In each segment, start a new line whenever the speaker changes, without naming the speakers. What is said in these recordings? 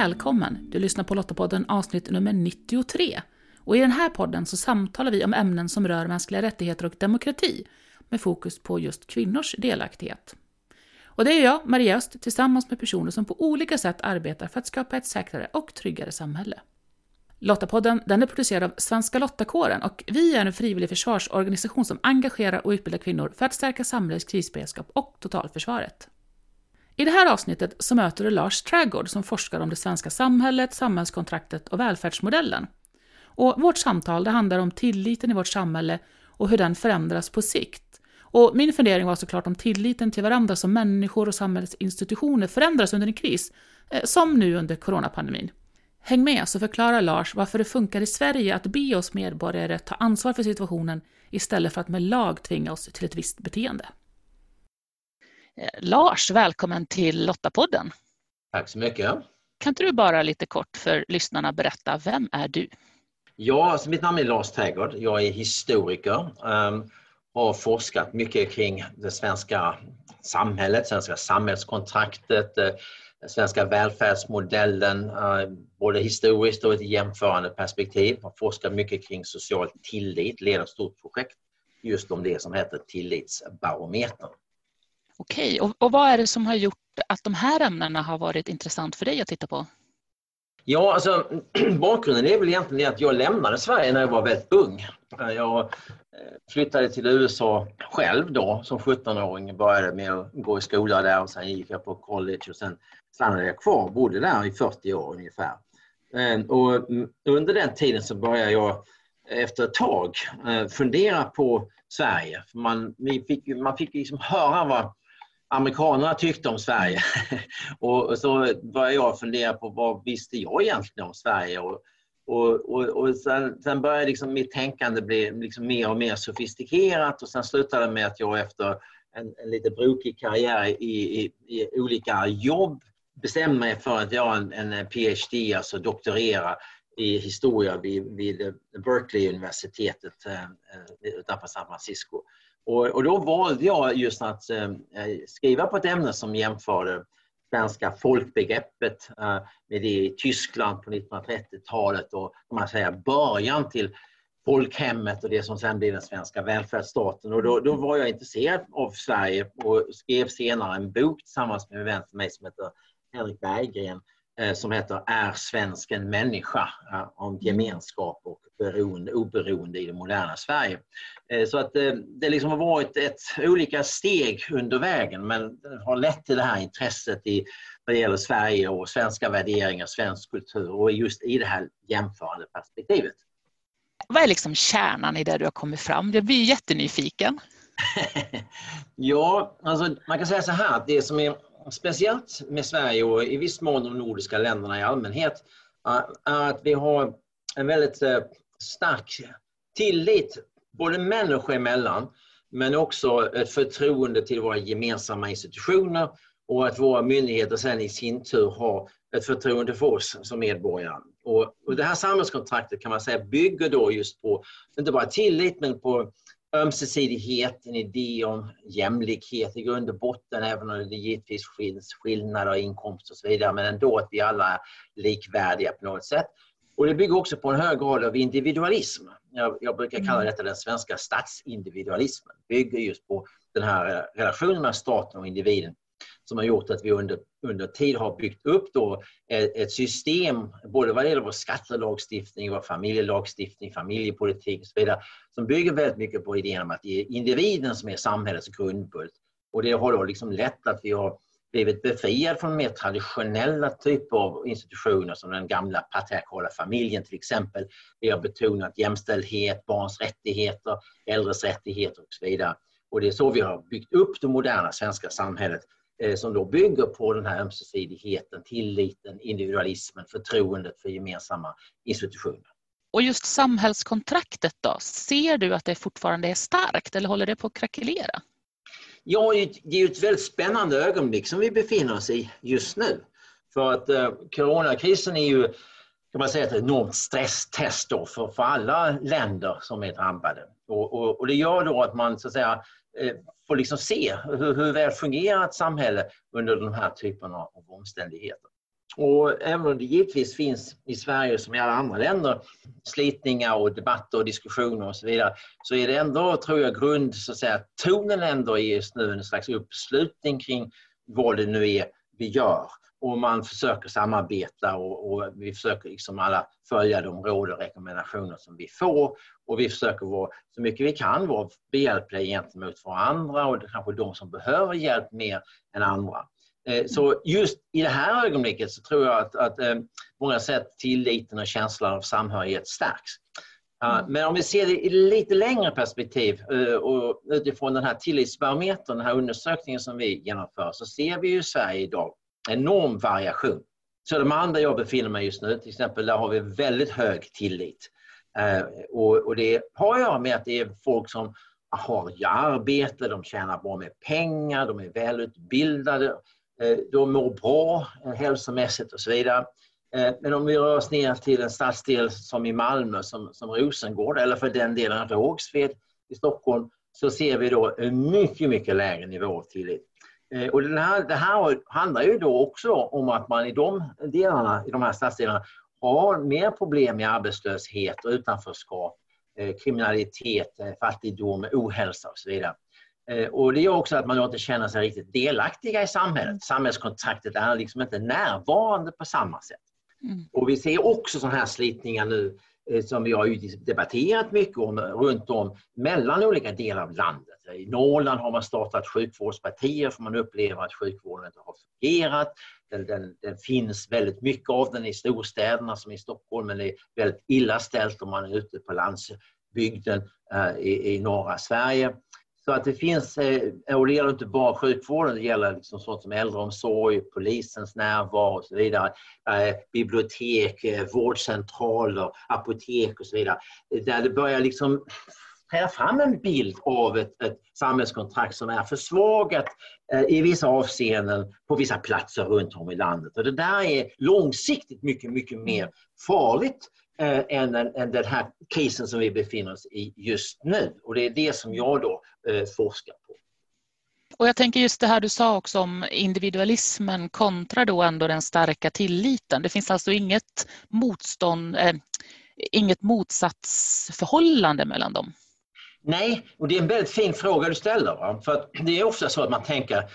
Välkommen! Du lyssnar på Lottapodden avsnitt nummer 93. Och I den här podden så samtalar vi om ämnen som rör mänskliga rättigheter och demokrati med fokus på just kvinnors delaktighet. Och det är jag, Maria Öst, tillsammans med personer som på olika sätt arbetar för att skapa ett säkrare och tryggare samhälle. Lottapodden den är producerad av Svenska Lottakåren och vi är en frivillig försvarsorganisation som engagerar och utbildar kvinnor för att stärka samhällets krisberedskap och totalförsvaret. I det här avsnittet så möter du Lars Trägård som forskar om det svenska samhället, samhällskontraktet och välfärdsmodellen. Och vårt samtal det handlar om tilliten i vårt samhälle och hur den förändras på sikt. Och min fundering var såklart om tilliten till varandra som människor och samhällets institutioner förändras under en kris, eh, som nu under coronapandemin. Häng med så förklarar Lars varför det funkar i Sverige att be oss medborgare ta ansvar för situationen istället för att med lag tvinga oss till ett visst beteende. Eh, Lars, välkommen till Lottapodden.
Tack så mycket.
Kan inte du bara lite kort för lyssnarna berätta, vem är du?
Ja, alltså mitt namn är Lars Trädgård. Jag är historiker. Um, har forskat mycket kring det svenska samhället, svenska samhällskontraktet, eh, den svenska välfärdsmodellen, uh, både historiskt och ett jämförande perspektiv. Har forskat mycket kring social tillit, leder ett stort projekt just om det som heter Tillitsbarometern.
Okej, och, och vad är det som har gjort att de här ämnena har varit intressant för dig att titta på?
Ja, alltså bakgrunden är väl egentligen att jag lämnade Sverige när jag var väldigt ung. Jag eh, flyttade till USA själv då som 17-åring, började med att gå i skola där och sen gick jag på college och sen stannade jag kvar och bodde där i 40 år ungefär. Eh, och mm, under den tiden så började jag eh, efter ett tag fundera på Sverige. Man, fick, man fick liksom höra vad amerikanerna tyckte om Sverige. och så började jag fundera på vad visste jag egentligen om Sverige? Och, och, och, och sen, sen började liksom mitt tänkande bli liksom mer och mer sofistikerat och sen slutade det med att jag efter en, en lite brokig karriär i, i, i, olika jobb bestämde mig för att göra en, en PhD, alltså doktorera i historia vid, vid Berkeley-universitetet eh, eh, utanför San Francisco. Och, och då valde jag just att eh, skriva på ett ämne som jämförde eh, svenska folkbegreppet eh, med det i Tyskland på 1930-talet och man säga, början till folkhemmet och det som sen blev den svenska välfärdsstaten. Och då, då, var jag intresserad av Sverige och skrev senare en bok tillsammans med en vän till mig som heter Henrik Berggren Eh, som heter Är svensken människa? om gemenskap och beroende, oberoende i det moderna Sverige. Eh, så att eh, det liksom har varit ett, olika steg under vägen men det har lett till det här intresset i, vad det gäller Sverige och svenska värderingar, svensk kultur och just i det här jämförande perspektivet.
Vad är liksom kärnan i det du har kommit fram? Jag blir jättenyfiken.
ja, alltså man kan säga så här att det som är speciellt med Sverige och i viss mån de nordiska länderna i allmänhet är att vi har en väldigt eh, stark tillit både människor emellan men också ett förtroende till våra gemensamma institutioner och att våra myndigheter sen i sin tur har ett förtroende för oss som medborgare. Och, och det här samhällskontraktet kan man säga bygger då just på, inte bara tillit, men på ömsesidighet, en idé om jämlikhet i grund och botten, även om det givetvis finns skillnader i inkomst och så vidare, men ändå att vi alla är likvärdiga på något sätt. Och det bygger också på en hög grad av individualism. Jag, jag brukar kalla mm. detta den svenska statsindividualismen. Det bygger just på den här relationen mellan staten och individen som har gjort att vi under, under tid har byggt upp då ett system, både vad det gäller vår skattelagstiftning, vår familjelagstiftning, familjepolitik och så vidare, som bygger väldigt mycket på idén om att det är individen som är samhällets grundbult. Och det har då liksom lett att vi har blivit befriad från mer traditionella typer av institutioner som den gamla patriarkala familjen till exempel. Vi har betonat jämställdhet, barns rättigheter, äldres rättigheter och så vidare. Och det är så vi har byggt upp det moderna svenska samhället eh, som då bygger på den här ömsesidigheten, tilliten, individualismen, förtroendet för gemensamma institutioner.
Och just samhällskontraktet då, ser du att det fortfarande är starkt eller håller det på att krackelera?
Ja, det är ju ett väldigt spännande ögonblick som vi befinner oss i just nu. För att eh, coronakrisen är ju kan man säga, ett enormt stresstest då för, för alla länder som är drabbade. Och, och, och det gör då att man så att säga, eh, får liksom se hur, hur väl fungerar ett samhälle under de här typerna av omständigheter. Och även om det givetvis finns i Sverige som i alla andra länder slitningar och debatter och diskussioner och så vidare så är det ändå, tror jag, grund, så att säga, tonen ändå är just nu en slags uppslutning kring vad det nu är vi gör och man försöker samarbeta och, och, vi försöker liksom alla följa de råd och rekommendationer som vi får och vi försöker vara så mycket vi kan vara behjälpliga gentemot varandra och kanske de som behöver hjälp mer än andra. Eh, så just i det här ögonblicket så tror jag att, att eh, många sätt tilliten och känslan av samhörighet stärks. Mm. Men om vi ser det i lite längre perspektiv eh, och utifrån den här tillitsbarometern, den här undersökningen som vi genomför, så ser vi ju i Sverige idag enorm variation. Södermalm där jag befinner mig just nu till exempel, där har vi väldigt hög tillit. Och, det har att göra med att det är folk som har arbete, de tjänar bra med pengar, de är välutbildade, Eh, de mår bra eh, hälsomässigt och så vidare. Eh, men om vi rör oss ner till en stadsdel som i Malmö, som, som Rosengård eller för den delen Rågsved i Stockholm, så ser vi då en mycket, mycket lägre nivå av tillit. Och det här, det här handlar ju då också om att man i de delarna, i de här stadsdelarna har mer problem med arbetslöshet och utanförskap, kriminalitet, fattigdom, ohälsa och så vidare. Och det gör också att man inte känner sig riktigt delaktiga i samhället. Samhällskontraktet är liksom inte närvarande på samma sätt. Mm. Och vi ser också sådana här slitningar nu eh, som vi har debatterat mycket om runt om mellan olika delar av landet. I Norrland har man startat sjukvårdspartier för man upplever att sjukvården inte har fungerat. Den, den, den, finns väldigt mycket av den i storstäderna som i Stockholm men det är väldigt illa ställt om man är ute på landsbygden eh, i, i norra Sverige. Så att det finns, eh, och det gäller inte bara sjukvården, det gäller liksom sånt som äldreomsorg, polisens närvaro och så vidare. Eh, bibliotek, eh, vårdcentraler, apotek och så vidare. Där det börjar liksom träda fram en bild av ett, ett samhällskontrakt som är försvagat i vissa avseenden på vissa platser runt om i landet. Och det där är långsiktigt mycket, mycket mer farligt än, än den här krisen som vi befinner oss i just nu. Och det är det som jag då eh, forskar på.
Och jag tänker just det här du sa också om individualismen kontra då ändå den starka tilliten. Det finns alltså inget motstånd, eh, inget motsatsförhållande mellan dem?
Nej, och det är en väldigt fin fråga du ställer. Va? För det är ofta så att man tänker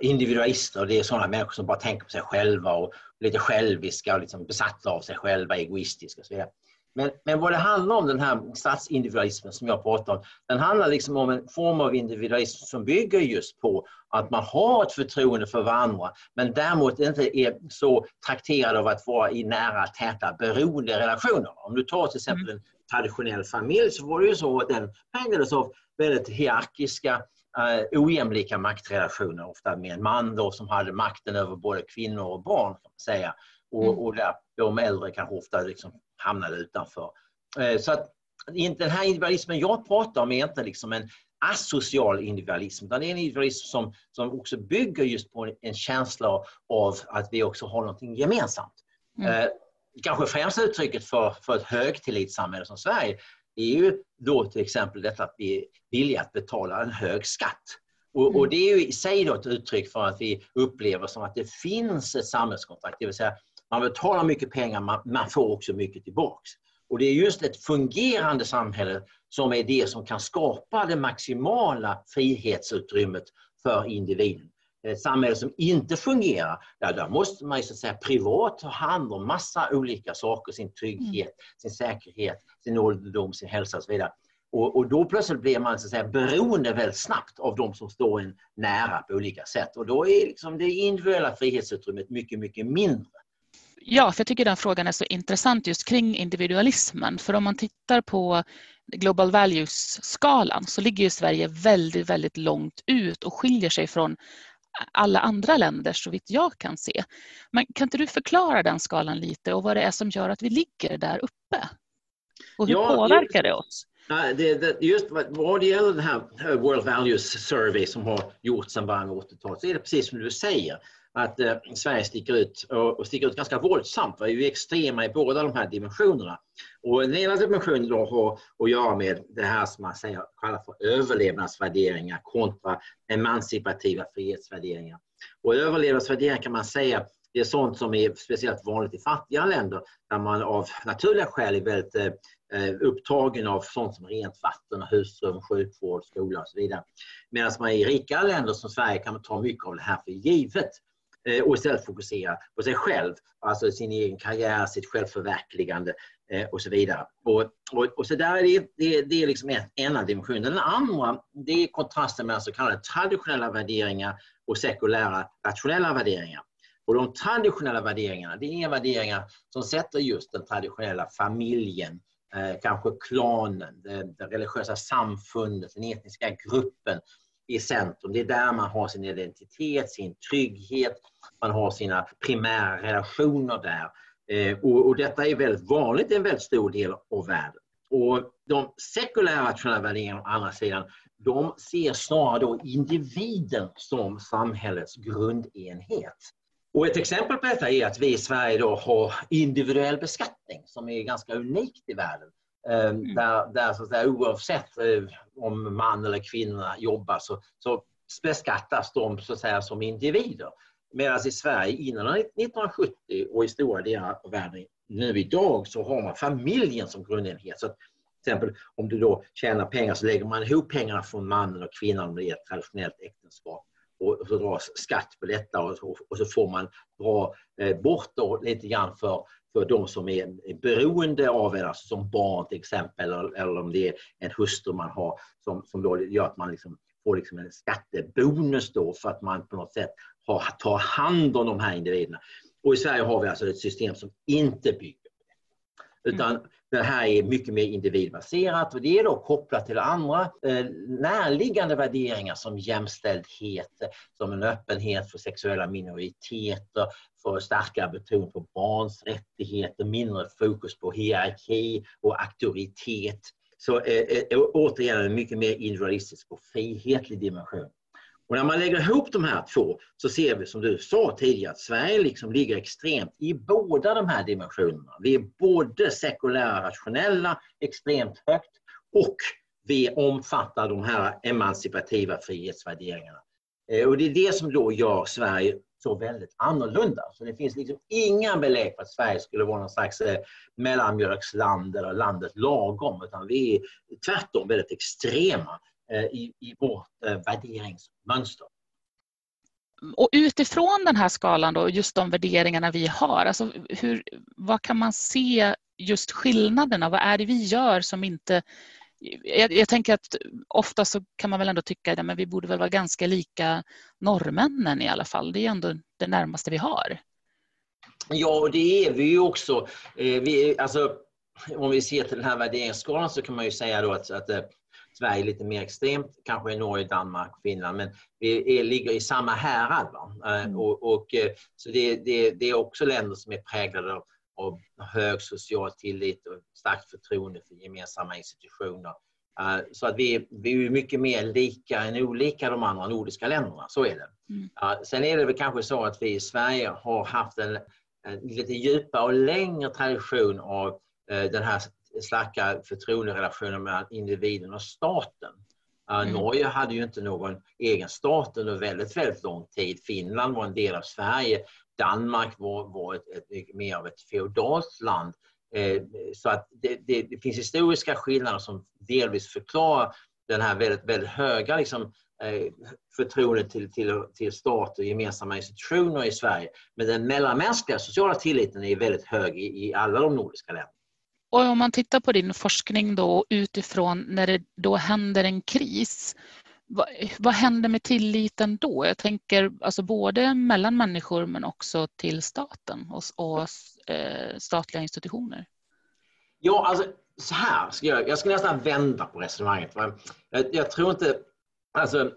individualister, det är sådana människor som bara tänker på sig själva och lite själviska och liksom besatta av sig själva, egoistiska och så vidare. Men, men vad det handlar om, den här statsindividualismen som jag pratar om, den handlar liksom om en form av individualism som bygger just på att man har ett förtroende för varandra men däremot inte är så trakterad av att vara i nära, täta beroenderelationer. Om du tar till exempel en traditionell familj så var det ju så att den präglades av väldigt hierarkiska uh, ojämlika maktrelationer, ofta med en man då som hade makten över både kvinnor och barn. Kan man säga. Och, mm. och där de äldre kanske ofta liksom hamnade utanför. Uh, så att den här individualismen jag pratar om är inte liksom en asocial individualism, utan det är en individualism som, som också bygger just på en, känsla av att vi också har någonting gemensamt. Mm. Uh, kanske främsta uttrycket för, för ett högtillitssamhälle som Sverige är ju då till exempel detta att vi är villiga att betala en hög skatt. Och, och, mm. det är ju i sig då ett uttryck för att vi upplever som att det finns ett samhällskontrakt, det vill säga man betalar mycket pengar, man, man får också mycket tillbaks. Och det är just ett fungerande samhälle som är det som kan skapa det maximala frihetsutrymmet för individen. Ett samhälle som inte fungerar, ja, där måste man så att säga, privat ta hand om massa olika saker, sin trygghet, mm. sin säkerhet, sin ålderdom, sin hälsa och så vidare. Och, och, då plötsligt blir man så att säga, beroende väldigt snabbt av de som står en nära på olika sätt. Och då är liksom det individuella frihetsutrymmet mycket, mycket mindre.
Ja, för jag tycker den frågan är så intressant just kring individualismen. För om man tittar på Global Values-skalan så ligger ju Sverige väldigt, väldigt långt ut och skiljer sig från alla andra länder så vitt jag kan se. Men kan inte du förklara den skalan lite och vad det är som gör att vi ligger där uppe? Och hur ja, påverkar det oss?
Just vad det gäller den här World Values Survey som har gjorts sedan början av 80-talet så är det precis som du säger att eh, Sverige sticker ut och, och sticker ut ganska våldsamt. Vi är extrema i båda de här dimensionerna. Och den ena dimensionen då har att göra med det här som man säger, kallar för överlevnadsvärderingar kontra emancipativa frihetsvärderingar. Och överlevnadsvärderingar kan man säga Det är sånt som är speciellt vanligt i fattiga länder där man av naturliga skäl är väldigt eh, eh upptagen av sånt som rent vatten, husrum, sjukvård, skola och så vidare. Medan man i rika länder som Sverige kan ta mycket av det här för givet Eh, och istället fokusera på sig själv, alltså sin egen karriär, sitt självförverkligande eh, och så vidare. Och, och, och så där är det, det, det är liksom ena dimensionen. Den andra det är kontrasten mellan så kallade traditionella värderingar och sekulära rationella värderingar. Och de traditionella värderingarna, det är värderingar som sätter just den traditionella familjen, eh, kanske klanen, det, det religiösa samfundet, den etniska gruppen i centrum. Det är där man har sin identitet, sin trygghet, man har sina primära relationer där. Eh, och, och, detta är väldigt vanligt i en väldigt stor del av världen. Och de sekulära rationella värderingarna å andra sidan, de ser snarare då individen som samhällets grundenhet. Och ett exempel på detta är att vi i Sverige då har individuell beskattning som är ganska unikt i världen. Eh, mm. Där, där så att säga, oavsett eh, om man eller kvinna jobbar så, så beskattas de så att säga, som individer. Medan i Sverige innan 1970 och i stora delar av världen nu idag så har man familjen som grundenhet. Så att, till exempel om du då tjänar pengar så lägger man ihop pengarna från mannen och kvinnan om det är ett traditionellt äktenskap och så dras skatt på detta och så, och så får man dra eh, bort lite grann för, för de som är beroende av er, alltså som barn till exempel, eller, om det är en hustru man har som, som då gör att man liksom får liksom en skattebonus då för att man på något sätt har, tar hand om de här individerna. Och i Sverige har vi alltså ett system som inte bygger. Utan mm. det här är mycket mer individbaserat och det är då kopplat till andra eh, närliggande värderingar som jämställdhet, som en öppenhet för sexuella minoriteter, för starkare betoning på barns rättigheter, mindre fokus på hierarki och auktoritet. Så eh, eh, återigen en mycket mer individualistisk och frihetlig dimension. Och när man lägger ihop de här två så ser vi som du sa tidigare att Sverige liksom ligger extremt i båda de här dimensionerna. Vi är både sekulära rationella extremt högt och vi omfattar de här emancipativa frihetsvärderingarna. Eh, och det är det som då gör Sverige så väldigt annorlunda. Så det finns liksom inga belägg för att Sverige skulle vara någon slags eh, mellanmjölksland eller landet lagom, utan vi är tvärtom väldigt extrema i, i vårt eh, värderingsmönster.
Och utifrån den här skalan då, just de värderingarna vi har, alltså hur, vad kan man se just skillnaderna? Vad är det vi gör som inte... Jag, jag tänker att ofta så kan man väl ändå tycka att vi borde väl vara ganska lika norrmännen i alla fall. Det är ändå det närmaste vi har.
Ja, det är vi ju också. Eh, vi, alltså, om vi ser till den här värderingsskalan så kan man ju säga då att, att Sverige lite mer extremt, kanske i Norge, Danmark, Finland, men vi är, ligger i samma härad. Eh, mm. Och, och, eh, så det, det, det, är också länder som är präglade av, av hög social tillit och starkt förtroende för gemensamma institutioner. Uh, så att vi, vi är mycket mer lika än olika de andra nordiska länderna, så är det. Mm. Sen är det väl kanske så att vi i Sverige har haft en, en lite djupare och längre tradition av den här starka förtroenderelationer mellan individen och staten. Mm. Norge hade ju inte någon egen stat under väldigt, väldigt lång tid. Finland var en del av Sverige. Danmark var, var ett, ett, mer av ett feodalt land. Eh, så att det, det, det, finns historiska skillnader som delvis förklarar den här väldigt, väldigt höga liksom, eh, förtroendet till, till, till stat och gemensamma institutioner i Sverige. Men den mellanmänskliga sociala tilliten är väldigt hög i, i alla de nordiska länderna.
Och om man tittar på din forskning då utifrån när det då händer en kris, vad, vad händer med tilliten då? Jag tänker alltså både mellan människor men också till staten och, och eh, statliga institutioner.
Ja, alltså så här ska jag, jag ska nästan vända på resonemanget. Jag, jag tror inte alltså,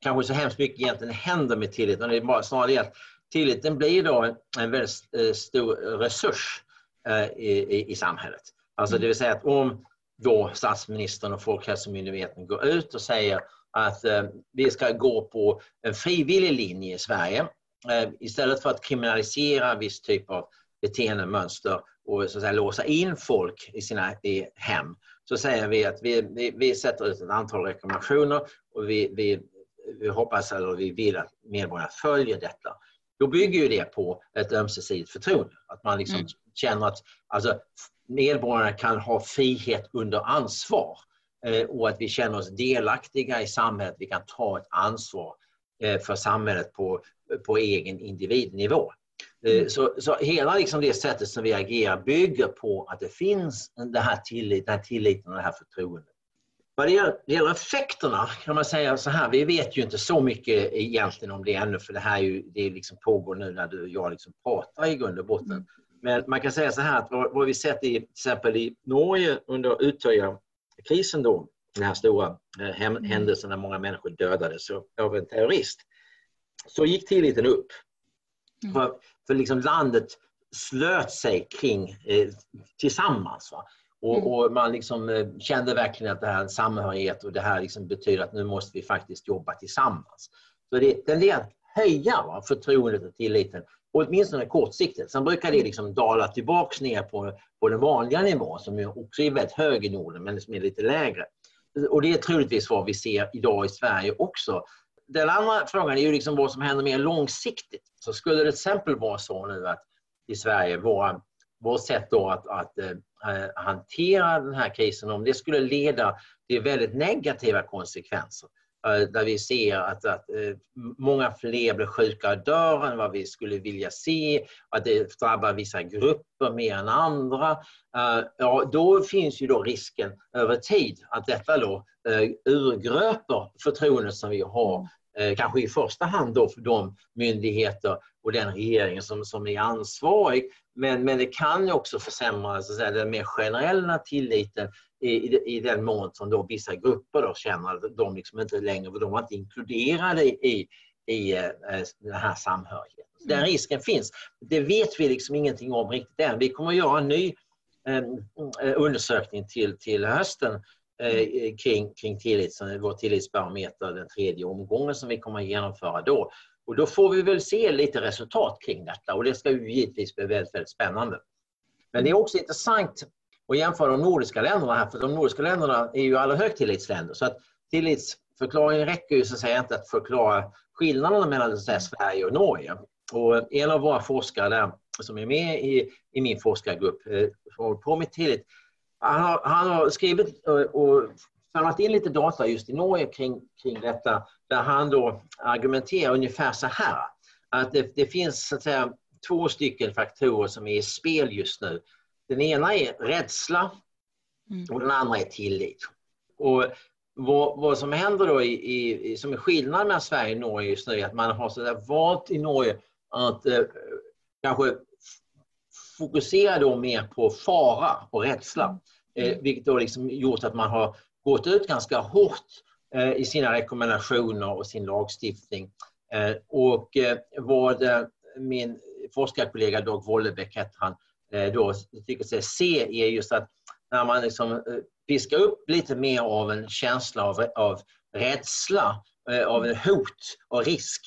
kanske så hemskt mycket egentligen händer med tilliten. Det är bara snarare det att tilliten blir då en, en väldigt eh, stor resurs Eh, I, i samhället. Alltså det vill säga att om då statsministern och Folkhälsomyndigheten går ut och säger att eh, vi ska gå på en frivillig linje i Sverige eh, istället för att kriminalisera viss typ av beteendemönster och så att säga, låsa in folk i sina i hem så säger vi att vi, vi, vi sätter ut ett antal rekommendationer och vi, vi, vi hoppas eller vi vill att medborgarna följer detta. Då bygger ju det på ett ömsesidigt förtroende. Att man liksom mm. känner att alltså, medborgarna kan ha frihet under ansvar eh, och att vi känner oss delaktiga i samhället. Vi kan ta ett ansvar eh, för samhället på, på egen individnivå. Eh, mm. Så, så hela liksom det sättet som vi agerar bygger på att det finns den här, tillit, den här tilliten och det här förtroendet. Vad det gäller effekterna kan man säga så här, vi vet ju inte så mycket egentligen om det ännu för det här är ju, det liksom pågår nu när du och jag liksom pratar i grund och botten. Mm. Men man kan säga så här att vad, vad vi sett i till exempel i Norge under Utøya-krisen då, den här stora eh, mm. händelsen när många människor dödades av en terrorist, så gick tilliten upp. Mm. För, för liksom landet slöt sig kring eh, tillsammans. Va? Och, mm. och, man liksom eh, kände verkligen att det här är en samhörighet och det här liksom betyder att nu måste vi faktiskt jobba tillsammans. Så det tenderar att höja va, förtroendet och tilliten, åtminstone kortsiktigt. Sen brukar det liksom dala tillbaks ner på, på den vanliga nivån som också är väldigt hög i Norden men som är lite lägre. Och det är troligtvis vad vi ser idag i Sverige också. Den andra frågan är ju liksom vad som händer mer långsiktigt. Så skulle det till exempel vara så nu att i Sverige, våra, vårt sätt då att, att äh, hantera den här krisen, om det skulle leda till väldigt negativa konsekvenser, äh, där vi ser att, att äh, många fler blir sjuka och dör än vad vi skulle vilja se, att det drabbar vissa grupper mer än andra, ja, då finns ju då risken över tid att detta då urgröper förtroendet som vi har kanske i första hand då för de myndigheter och den regering som, som är ansvarig. Men, men det kan också försämra så att säga, den mer generella tilliten i, i, i den mån som då vissa grupper då känner att de liksom inte längre de var inte inkluderade i, i eh, den här samhörigheten. Den mm. risken finns. Det vet vi liksom ingenting om riktigt än. Vi kommer att göra en ny eh, undersökning till, till hösten eh, kring, kring tillits, vår tillitsbarometer, den tredje omgången som vi kommer att genomföra då. Och då får vi väl se lite resultat kring detta och det ska ju givetvis bli väldigt, väldigt spännande. Men det är också intressant att jämföra de nordiska länderna här, för de nordiska länderna är ju alla högtillitsländer. Så att tillitsförklaringen räcker ju så att säga inte att förklara skillnaderna mellan säga, Sverige och Norge. Och en av våra forskare där, som är med i, i min forskargrupp, som håller på med tillit, han har, han har skrivit eh, och samlat in lite data just i Norge kring, kring detta där han då argumenterar ungefär så här att det, det finns så att säga, två stycken faktorer som är i spel just nu. Den ena är rädsla mm. och den andra är tillit. Och vad, vad som händer då i, i, som är skillnad mellan Sverige och Norge just nu är att man har så där valt i Norge att eh, kanske fokusera då mer på fara och rädsla. Eh, mm. vilket då liksom gjort att man har gått ut ganska hårt eh, i sina rekommendationer och sin lagstiftning. Eh, och eh, vad min forskarkollega Dag Wollebäck han, då tycker sig se är just att när man liksom piskar upp lite mer av en känsla av, av rädsla, av hot och risk,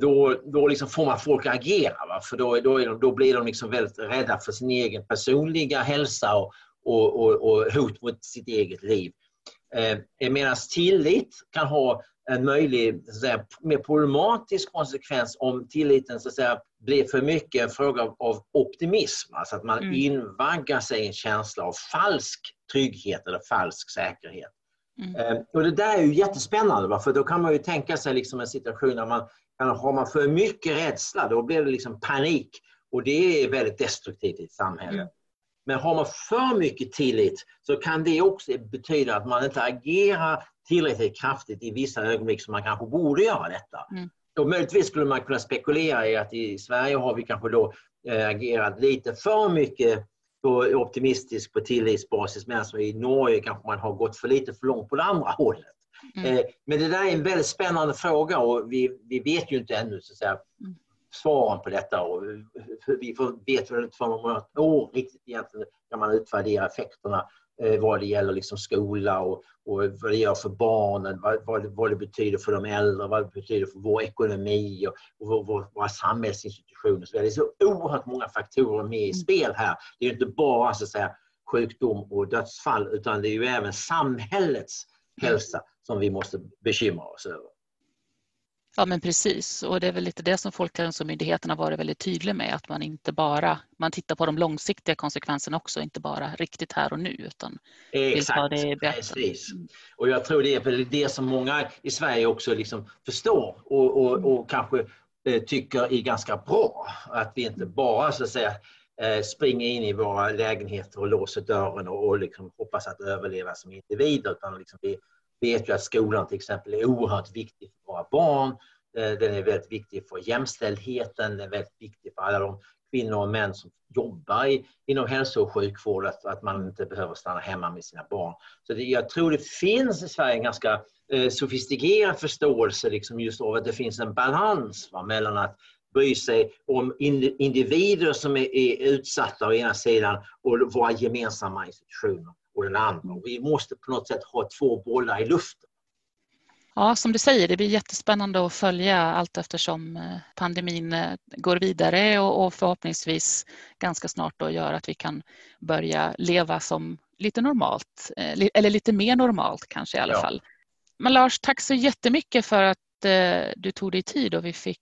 då, då liksom får man folk att agera. Va? För då, då, de, då blir de liksom väldigt rädda för sin egen personliga hälsa och, och, och, och hot mot sitt eget liv. Eh, Medan tillit kan ha en möjlig, så att säga, mer problematisk konsekvens om tilliten så att säga, blir för mycket en fråga av, av optimism. Alltså att man mm. invaggar sig i en känsla av falsk trygghet eller falsk säkerhet. Mm. Eh, och det där är ju jättespännande, va? för då kan man ju tänka sig liksom en situation där man har man för mycket rädsla, då blir det liksom panik. Och det är väldigt destruktivt i ett samhälle. Mm. Men har man för mycket tillit så kan det också betyda att man inte agerar tillräckligt kraftigt i vissa ögonblick som man kanske borde göra detta. Mm. Och möjligtvis skulle man kunna spekulera i att i Sverige har vi kanske då äh, agerat lite för mycket på optimistisk på tillitsbasis medan i Norge kanske man har gått för lite för långt på det andra hållet. Mm. Eh, men det där är en väldigt spännande fråga och vi, vi vet ju inte ännu så att säga, mm svaren på detta. Och vi vet väl inte om ett år riktigt egentligen kan man utvärdera effekterna eh, vad det gäller liksom skola och, och vad det gör för barnen, vad, vad, vad, det betyder för de äldre, vad det betyder för vår ekonomi och, och vår, vår, våra samhällsinstitutioner. Så det är så oerhört många faktorer med i mm. spel här. Det är inte bara så att säga, sjukdom och dödsfall utan det är ju även samhällets hälsa som vi måste bekymra oss över.
Ja men precis och det är väl lite det som Folkhälsomyndigheten har varit väldigt tydlig med att man inte bara man tittar på de långsiktiga konsekvenserna också, inte bara riktigt här och nu utan
Exakt, vill det precis. Mm. Och jag tror det är det som många i Sverige också liksom förstår och, och, och kanske eh, tycker är ganska bra. Att vi inte bara så att säga eh, springer in i våra lägenheter och låser dörren och, och liksom hoppas att överleva som individer utan liksom vi vet ju att skolan till exempel är oerhört viktig för våra barn. Eh, den är väldigt viktig för jämställdheten, den är väldigt viktig för alla de kvinnor och män som jobbar i, inom hälso och sjukvård, att, att man inte behöver stanna hemma med sina barn. Så det, jag tror det finns i Sverige en ganska eh, sofistikerad förståelse liksom just av att det finns en balans va, mellan att bry sig om individer som är, är utsatta å ena sidan och våra gemensamma institutioner och den andra. Och vi måste på något sätt ha två bollar i luften.
Ja, som du säger, det blir jättespännande att följa allt eftersom eh, pandemin eh, går vidare och förhoppningsvis ganska snart då gör att vi kan börja leva som lite normalt, eh, eller lite mer normalt kanske i alla ja. fall. Men Lars, tack så jättemycket för att du tog dig tid och vi fick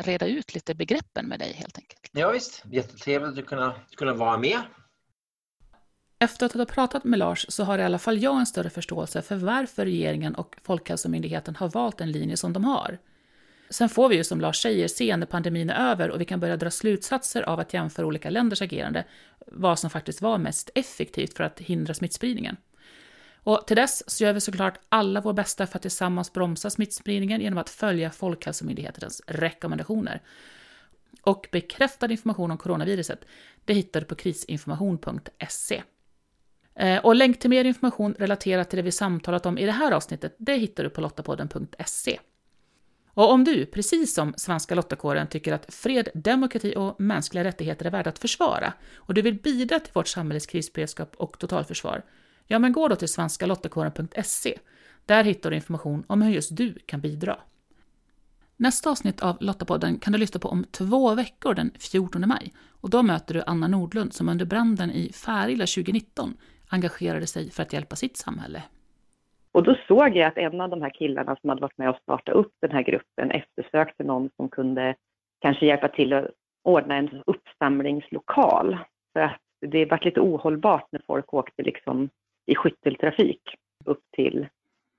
reda ut lite begreppen med dig helt enkelt.
Ja, visst, jättetrevligt att kunna, kunna vara med.
Efter att ha pratat med Lars så har i alla fall jag en större förståelse för varför regeringen och Folkhälsomyndigheten har valt den linje som de har. Sen får vi ju som Lars säger se när pandemin är över och vi kan börja dra slutsatser av att jämföra olika länders agerande, vad som faktiskt var mest effektivt för att hindra smittspridningen. Och till dess så gör vi såklart alla vår bästa för att tillsammans bromsa smittspridningen genom att följa Folkhälsomyndighetens rekommendationer. Och bekräftad information om coronaviruset, det hittar du på krisinformation.se. Eh, och länk till mer information relaterat till det vi samtalat om i det här avsnittet, det hittar du på lottapodden.se. Och om du, precis som Svenska Lottakåren, tycker att fred, demokrati och mänskliga rättigheter är värda att försvara och du vill bidra till vårt samhälles krisberedskap och totalförsvar, ja men gå då till svenskalottakåren.se. Där hittar du information om hur just du kan bidra. Nästa avsnitt av Lottapodden kan du lyssna på om två veckor den 14 maj. Och då möter du Anna Nordlund som under branden i Färila 2019 engagerade sig för att hjälpa sitt samhälle.
Och då såg jag att en av de här killarna som hade varit med och startat upp den här gruppen eftersökte någon som kunde kanske hjälpa till att ordna en uppsamlingslokal. För att det varit lite ohållbart när folk åkte liksom i skytteltrafik upp till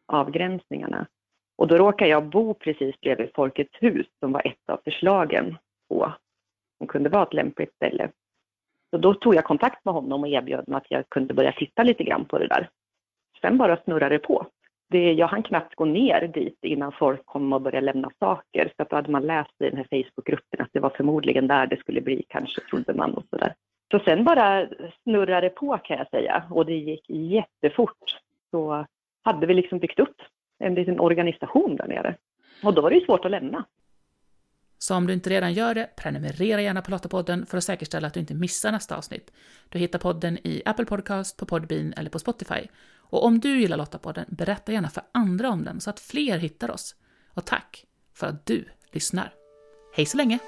avgränsningarna. Och då råkade jag bo precis bredvid Folkets hus som var ett av förslagen på som kunde vara ett lämpligt ställe. Så då tog jag kontakt med honom och erbjöd mig att jag kunde börja titta lite grann på det där. Sen bara snurrade det på. Det, jag hann knappt gå ner dit innan folk kom och började lämna saker. Så att då hade man läst i den här Facebookgruppen att det var förmodligen där det skulle bli kanske, trodde man och sådär. Så sen bara snurrade det på kan jag säga och det gick jättefort. Så hade vi liksom byggt upp en liten organisation där nere. Och då var det ju svårt att lämna.
Så om du inte redan gör det, prenumerera gärna på Lottapodden för att säkerställa att du inte missar nästa avsnitt. Du hittar podden i Apple Podcast, på Podbean eller på Spotify. Och om du gillar Lottapodden, berätta gärna för andra om den så att fler hittar oss. Och tack för att du lyssnar. Hej så länge!